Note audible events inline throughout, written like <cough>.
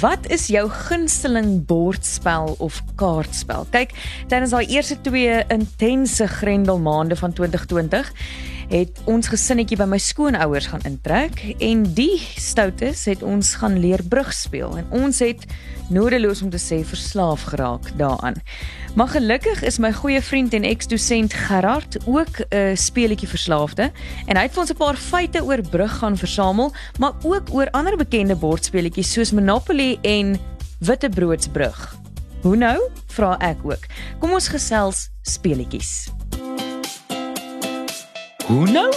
Wat is jou gunsteling bordspel of kaartspel? Kyk, tydens daai eerste twee intense Grendelmaande van 2020 het ons gesinnetjie by my skoonouers gaan intrek en die stoutes het ons gaan leer brug speel en ons het nodeloos om te sê verslaaf geraak daaraan. Maar gelukkig is my goeie vriend en eks-dosent Gerard ook 'n uh, speletjie verslaafde en hy het vir ons 'n paar feite oor brug gaan versamel, maar ook oor ander bekende bordspeletjies soos Monopoly en Wittebroodsbrug. Hoe nou? Vra ek ook. Kom ons gesels speletjies. Hoe nou?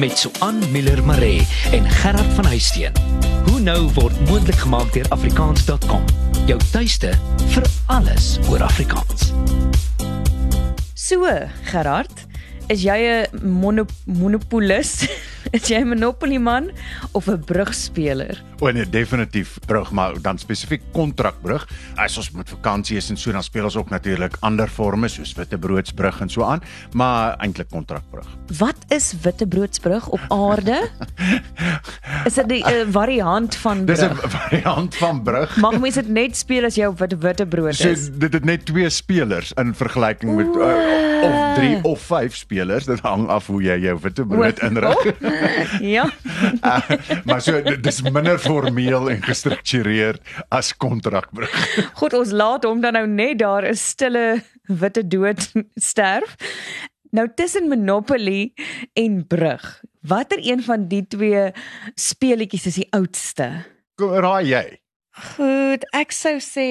Met Suan Miller Maree en Gerard van Huisteen. Hoe nou word moontlik gemaak deur afrikaans.com. Jou tuiste vir alles oor Afrikaans. So, Gerard, is jy 'n monop monopolis? <laughs> is jy 'n monopoly man of 'n brugspeler? O nee, definitief brug, maar dan spesifiek kontrakbrug. As ons met vakansie is en so dan speel ons ook natuurlik ander forme soos wittebroodsbrug en so aan, maar eintlik kontrakbrug. Wat is wittebroodsbrug op aarde? <laughs> is dit 'n uh, <laughs> variant van brug? Dis 'n variant van brug. Mag mens dit net speel as jy op witte witbrood is? So dit het net twee spelers in vergelyking met uh, of 3 of 5 spelers. Dit hang af hoe jy jou witbrood inrig. Oh. ja. uh, <laughs> maar so dis minder formeel en gestruktureerd as kontrakbrug. Goed, ons laat hom dan nou net daar 'n stille witte dood sterf. Nou tussen Monopoly en Brug, watter een van die twee speletjies is die oudste? Kom raai jy. Goed, ek sou sê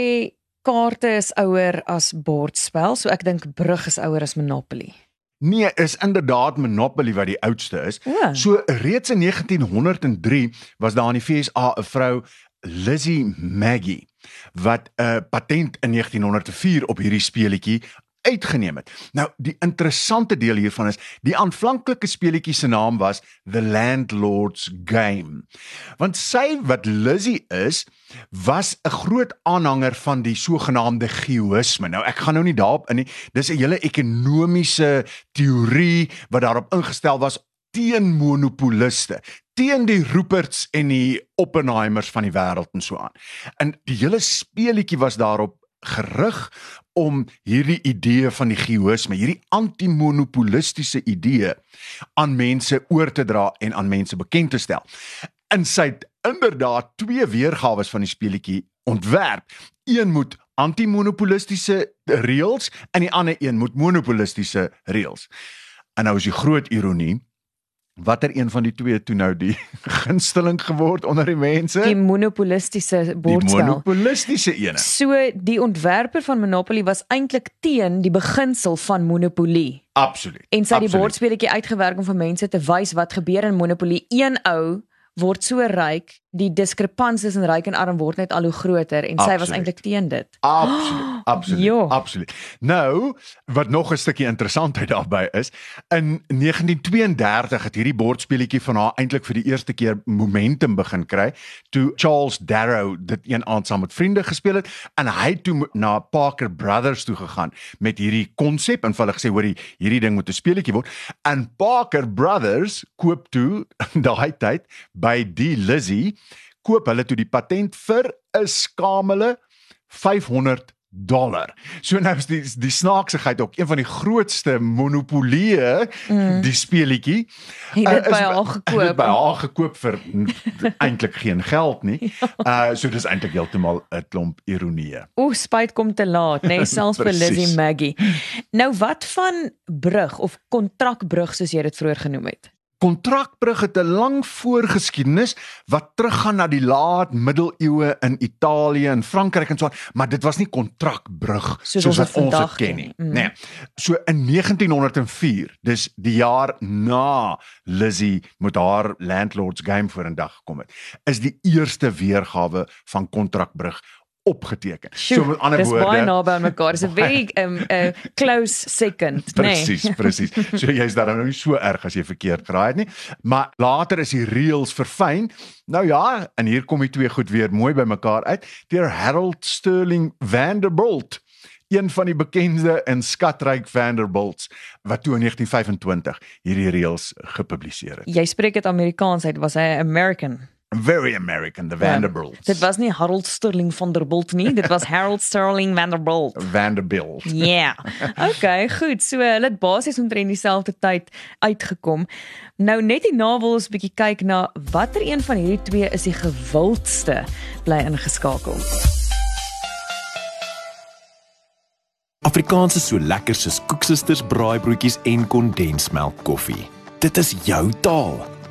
kaarte is ouer as bordspel, so ek dink Brug is ouer as Monopoly. Nee, is inderdaad Monopoly wat die oudste is. Ja. So reeds in 1903 was daar in die FSA 'n vrou Lizzie Maggie wat 'n patent in 1904 op hierdie speletjie uitgeneem het. Nou die interessante deel hiervan is die aanvanklike speletjie se naam was The Landlord's Game. Want sy wat Lizzie is, was 'n groot aanhanger van die sogenaamde geoisme. Nou ek gaan nou nie daarop in nie. Dis 'n hele ekonomiese teorie wat daarop ingestel was teen monopoliste, teen die Ruperts en die Oppenheimers van die wêreld en so aan. En die hele speletjie was daarop gerig om hierdie idee van die geoisme, hierdie antimonopolistiese idee aan mense oor te dra en aan mense bekend te stel. In sy inderdaad twee weergawe van die speletjie ontwerp. Een moet antimonopolistiese reëls en die ander een moet monopolistiese reëls. En nou is die groot ironie watter een van die twee toe nou die <laughs> gunsteling geword onder die mense? Die monopolistiese bordspel. Die monopolistiese ene. So die ontwerper van Monopoly was eintlik teen die beginsel van monopolie. Absoluut. En sy het die absoluut. bordspeletjie uitgewerk om vir mense te wys wat gebeur in Monopoly. Een ou word so ryk, die diskrepansies in ryk en arm word net al hoe groter en sy was Absoluut. eintlik teen dit. Absoluut, <gasps> absoluut, Ja. absoluut. Nou, wat nog 'n stukkie interessantheid daarbey is, in 1932 het hierdie bordspeletjie van haar eintlik vir die eerste keer momentum begin kry, toe Charles Darrow dit een aand saam met vriende gespeel het en hy toe na Parker Brothers toe gegaan met hierdie konsep en vir hulle gesê hoor hierdie ding moet 'n speletjie word. En Parker Brothers koop toe <laughs> daai tyd by die Lizzie koop hulle toe die patent vir 'n skamele 500 dollar. So nou is die die snaaksigheid ook een van die grootste monopolieë mm. die speletjie. Het uh, dit is by haar gekoop. <laughs> by haar gekoop vir <laughs> eintlik geen geld nie. Uh so dis eintlik heeltemal 'n klomp ironie. O, spyt kom te laat, nê, nee, <laughs> selfs vir. Lizzie Maggie. Nou wat van brug of kontrakbrug soos jy dit vroeër genoem het? Kontrakbrug het 'n lang voorgeskiedenis wat teruggaan na die laat middeleeue in Italië en Frankryk en so aan, maar dit was nie kontrakbrug Soos soos, ons ons dit ken nie. nie. Mm. Nee. So in 1904, dis die jaar na Lizzie met haar Landlord's Game vorendag gekom het, is die eerste weergawe van kontrakbrug opgeteken. so met ander dis baie woorde naby aan mekaar. Dis 'n very <laughs> um, a close second, nê. Presies, Nee. presies. So jy's daar nou nie so erg as jy verkeerd geraai het nie. Maar later is die reëls verfyn. Nou ja, en hier kom die twee goed weer mooi by mekaar uit. Deur Harold Sterling Vanderbilt, een van die bekende en skatryk Vanderbilts wat toe in 1925 hierdie reëls gepubliseer het. Jy spreek dit Amerikaans uit, was hy American? Very American, the Vanderbilts. Dit was nie Harold Sterling van der Bolt nie, dit was <laughs> Harold Sterling van der Bolt. Vanderbilt. Ja. Yeah. <laughs> Okay, goed. So hulle het basies omtrent dieselfde tyd uitgekom. Nou net hierna wil ons 'n bietjie kyk na watter een van hierdie twee is die gewildste bly ingeskakel. Afrikaans is so lekker soos koeksisters, braaibroodjies en kondensmelk koffie. Dit is jou taal.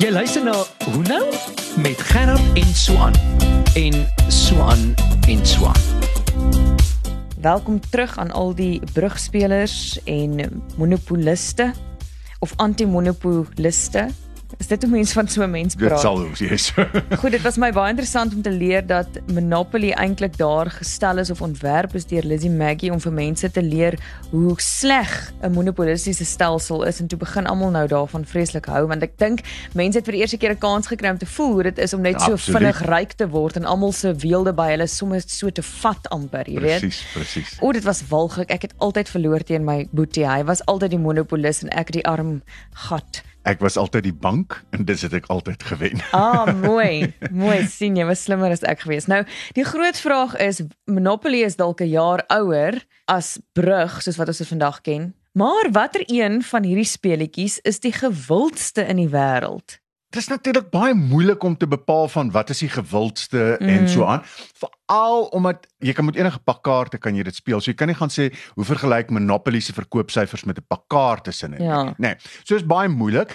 Jy luister na Hoe nou met Gerard en Swan en Swan en Swan. Welkom terug aan al die brugspelers en monopoliste of anti-monopoliste. Is dit hoe mense van so 'n mens Dit praat? sal hoe yes. <laughs> Goed, dit was my baie interessant om te leer dat Monopoly eintlik daar gestel is of ontwerp is deur Lizzie Maggie om vir mense te leer hoe sleg 'n monopolistiese stelsel is en toe begin almal nou daarvan vreeslik hou want ek dink mense het vir die eerste keer 'n kans gekry om te voel hoe dit is om net so Absoluut. vinnig ryk te word en almal se weelde by hulle sommer so te vat amper, jy weet. Presies, presies. O, dit was walglik. Ek het altyd verloor teen my boetie. Hy was altyd die monopolis en ek die arm gat. Ek was altyd die bank en dis het ek altyd gewen. <laughs> Ah, mooi. Mooi sien jy was slimmer as ek gewees. Nou, die groot vraag is Monopoly is dalk 'n jaar ouer as Brug soos wat ons dit vandag ken. Maar watter een van hierdie speletjies is die gewildste in die wêreld? Dis natuurlik baie moeilik om te bepaal van wat is die gewildste mm. en so aan veral omdat jy kan met enige pak kaarte kan jy dit speel. So jy kan nie gaan sê hoe vergelyk Monopoly se verkoopsyfers met 'n pak kaarte sin nie. Ja. Nee. So is baie moeilik.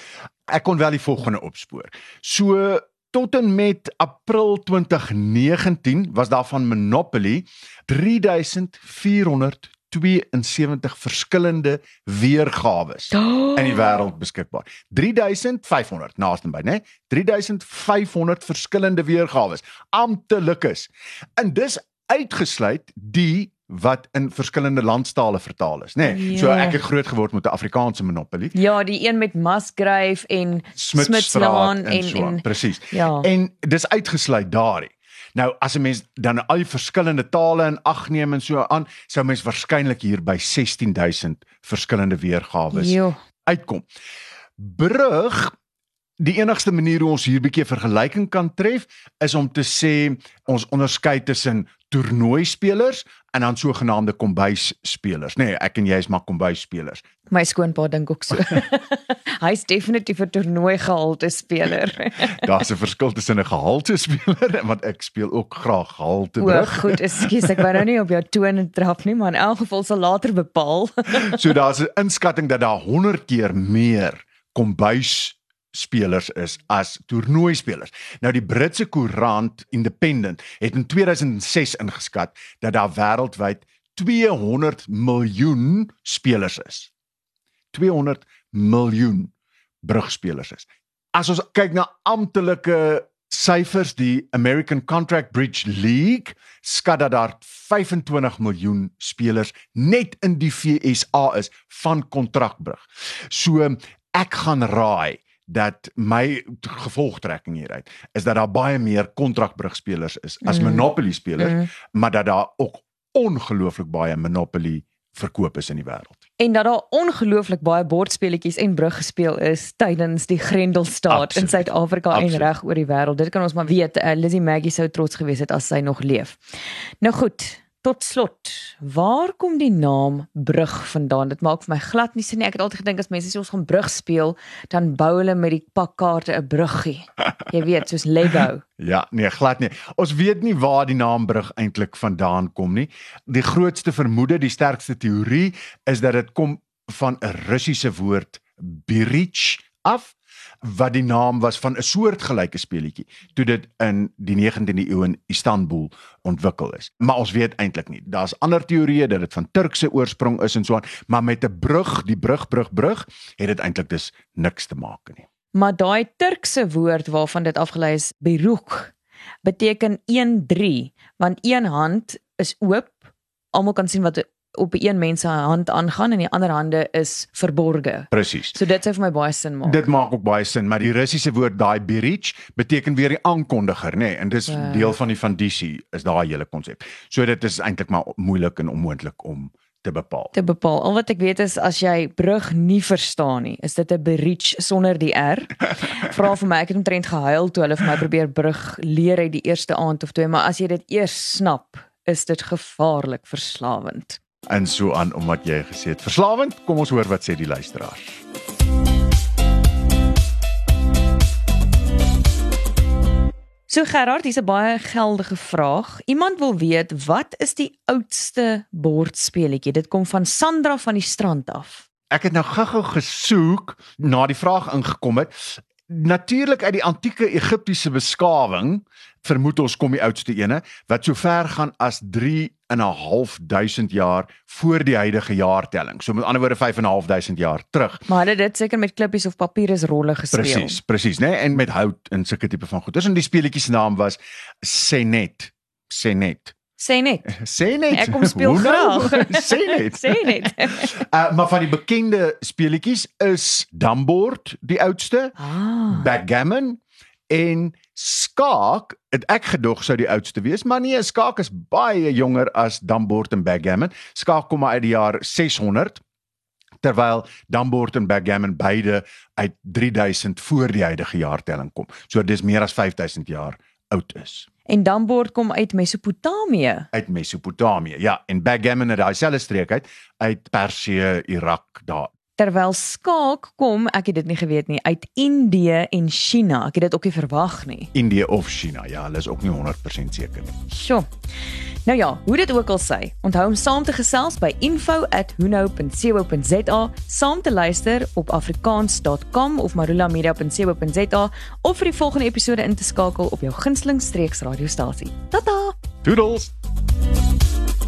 Ek kon wel die volgende opspoor. So tot en met April 2019 was daarvan Monopoly 3400 72 verskillende weergawe oh. in die wêreld beskikbaar. 3500 naaste by, né? 3500 verskillende weergawe amptelikes. En dis uitgesluit die wat in verskillende landstale vertaal is, nê. Nee, ja. So ek het groot geword met 'n Afrikaanse monopolie. Ja, die een met Musgrave en Smithslaan en en, so en, en presies. Ja. En dis uitgesluit daardie. Nou as 'n mens dan al die verskillende tale in ag neem en so aan, sou mens waarskynlik hier by 16000 verskillende weergawe uitkom. Brug Die enigste manier hoe ons hier 'n bietjie vergelyking kan tref is om te sê ons onderskei tussen toernooispelers en dan sogenaamde kombuisspelers. Nee, ek en jy is maar kombuisspelers. My skoonpa dink ook so. <laughs> Hy's definitief 'n toernooi gehalte speler. <laughs> Daar's 'n verskil tussen 'n gehalte speler want ek speel ook graag gehalte O, goed, ekskuus, ek wou nou nie op jou tone trap nie, maar in elk geval sal later bepaal. <laughs> So daar's 'n inskatting dat daar 100 keer meer kombuis spelers is as toernooispelers. Nou die Britse koerant Independent het in 2006 ingeskat dat daar wêreldwyd 200 miljoen spelers is. 200 miljoen brugspelers is. As ons kyk na amptelike syfers, die American Contract Bridge League skat dat daar 25 miljoen spelers net in die FSA is van kontrakbrug. So ek gaan raai dat my gevolgtrekking hieruit is dat daar baie meer kontrakbrugspelers is as Mm. Monopoly spelers, Mm. maar dat daar ook ongelooflik baie Monopoly verkoop is in die wêreld. En dat daar ongelooflik baie bordspeletjies en brug gespeel is tydens die Grendelstaat in Absoluut. Suid-Afrika en reg oor die wêreld. Dit kan ons maar weet. Uh, Lizzie Maggie sou trots gewees het as sy nog leef. Nou goed, tot slot. Waar kom die naam brug vandaan? Dit maak vir my glad nie sin nie. Ek het altyd gedink as mense sê ons gaan brug speel, dan bou hulle met die pakkaarte 'n bruggie. Jy weet, soos Lego. <laughs> Ja, nee, glad nie. Ons weet nie waar die naam brug eintlik vandaan kom nie. Die grootste vermoede, die sterkste teorie is dat dit kom van 'n Russiese woord birich af wat die naam was van 'n soortgelyke speletjie toe dit in die 19de eeu in Istanbul ontwikkel is. Maar ons weet eintlik nie. Daar's ander teorieë dat dit van Turkse oorsprong is en so aan, maar met 'n brug, die brug brug brug, het dit eintlik dus niks te maak nie. Maar daai Turkse woord waarvan dit afgelei is, beruk, beteken 1-3, want een hand is oop almal kan sien wat op 'n een mens se hand aangaan en die ander hande is verborge. Presies. So dit sou vir my baie sin maak. Dit maak ook baie sin, maar die Russiese woord daai berich beteken weer die aankondiger, nê, nee, en dis Ja. deel van die vandisie is daai hele konsep. So dit is eintlik maar moeilik en onmoontlik om te bepaal. te bepaal. Al wat ek weet is as jy brug nie verstaan nie, is dit 'n berich sonder die R. <laughs> Vra vir my, ek het omtrent gehuil toe hulle vir my probeer brug leer uit die eerste aand of twee, maar as jy dit eers snap, is dit gevaarlik verslawend. En so aan omdat jy gesê het verslawend, kom ons hoor wat sê die luisteraars. So Gerard, hier's 'n baie geldige vraag. Iemand wil weet wat is die oudste bordspeletjie? Dit kom van Sandra van die strand af. Ek het nou gou-gou gesoek na die vraag ingekom het. Natuurlik uit die antieke Egiptiese beskawing vermoed ons kom die oudste ene wat so ver gaan as 3 en 'n half duisend jaar voor die huidige jaartelling. So met ander woorde 5 en 'n half duisend jaar terug. Maar hulle het dit seker met klippies of papierusrolle gespeel. Presies, presies, né? Nee? En met hout en sulke tipe van goeders. En die speletjie se naam was Senet. Senet. Sê net. <laughs> Senet. Ek kom speel nou? graag. <laughs> Senet. Sê net. <laughs> Uh, maar van die bekende speletjies is Dambord die oudste, Ah. Backgammon en skaak. Het ek gedog sou die oudste wees, maar nee, skaak is baie jonger as Dambord en Backgammon. Skaak kom maar uit die jaar 600 terwyl Dambord en Backgammon beide uit 3000 voor die huidige jaartelling kom. So dis meer as 5000 jaar oud is En Dambord kom uit Mesopotamië. uit Mesopotamië. Ja, en Backgammon het daai selfde streek uit uit Persië, Irak daar. Terwyl skaak kom, ek het dit nie geweet nie, uit Indië en China. Ek het dit ook nie verwag nie. Indië of China. Ja, hulle is ook nie 100% seker nie. Sjoe. Nou ja, hoe dit ook al sê, onthou om saam te gesels by info@hunou.co.za, saam te luister op afrikaans.com of marulamedia.co.za of vir die volgende episode in te skakel op jou gunsteling streeksradiostasie. Tata. Doodles.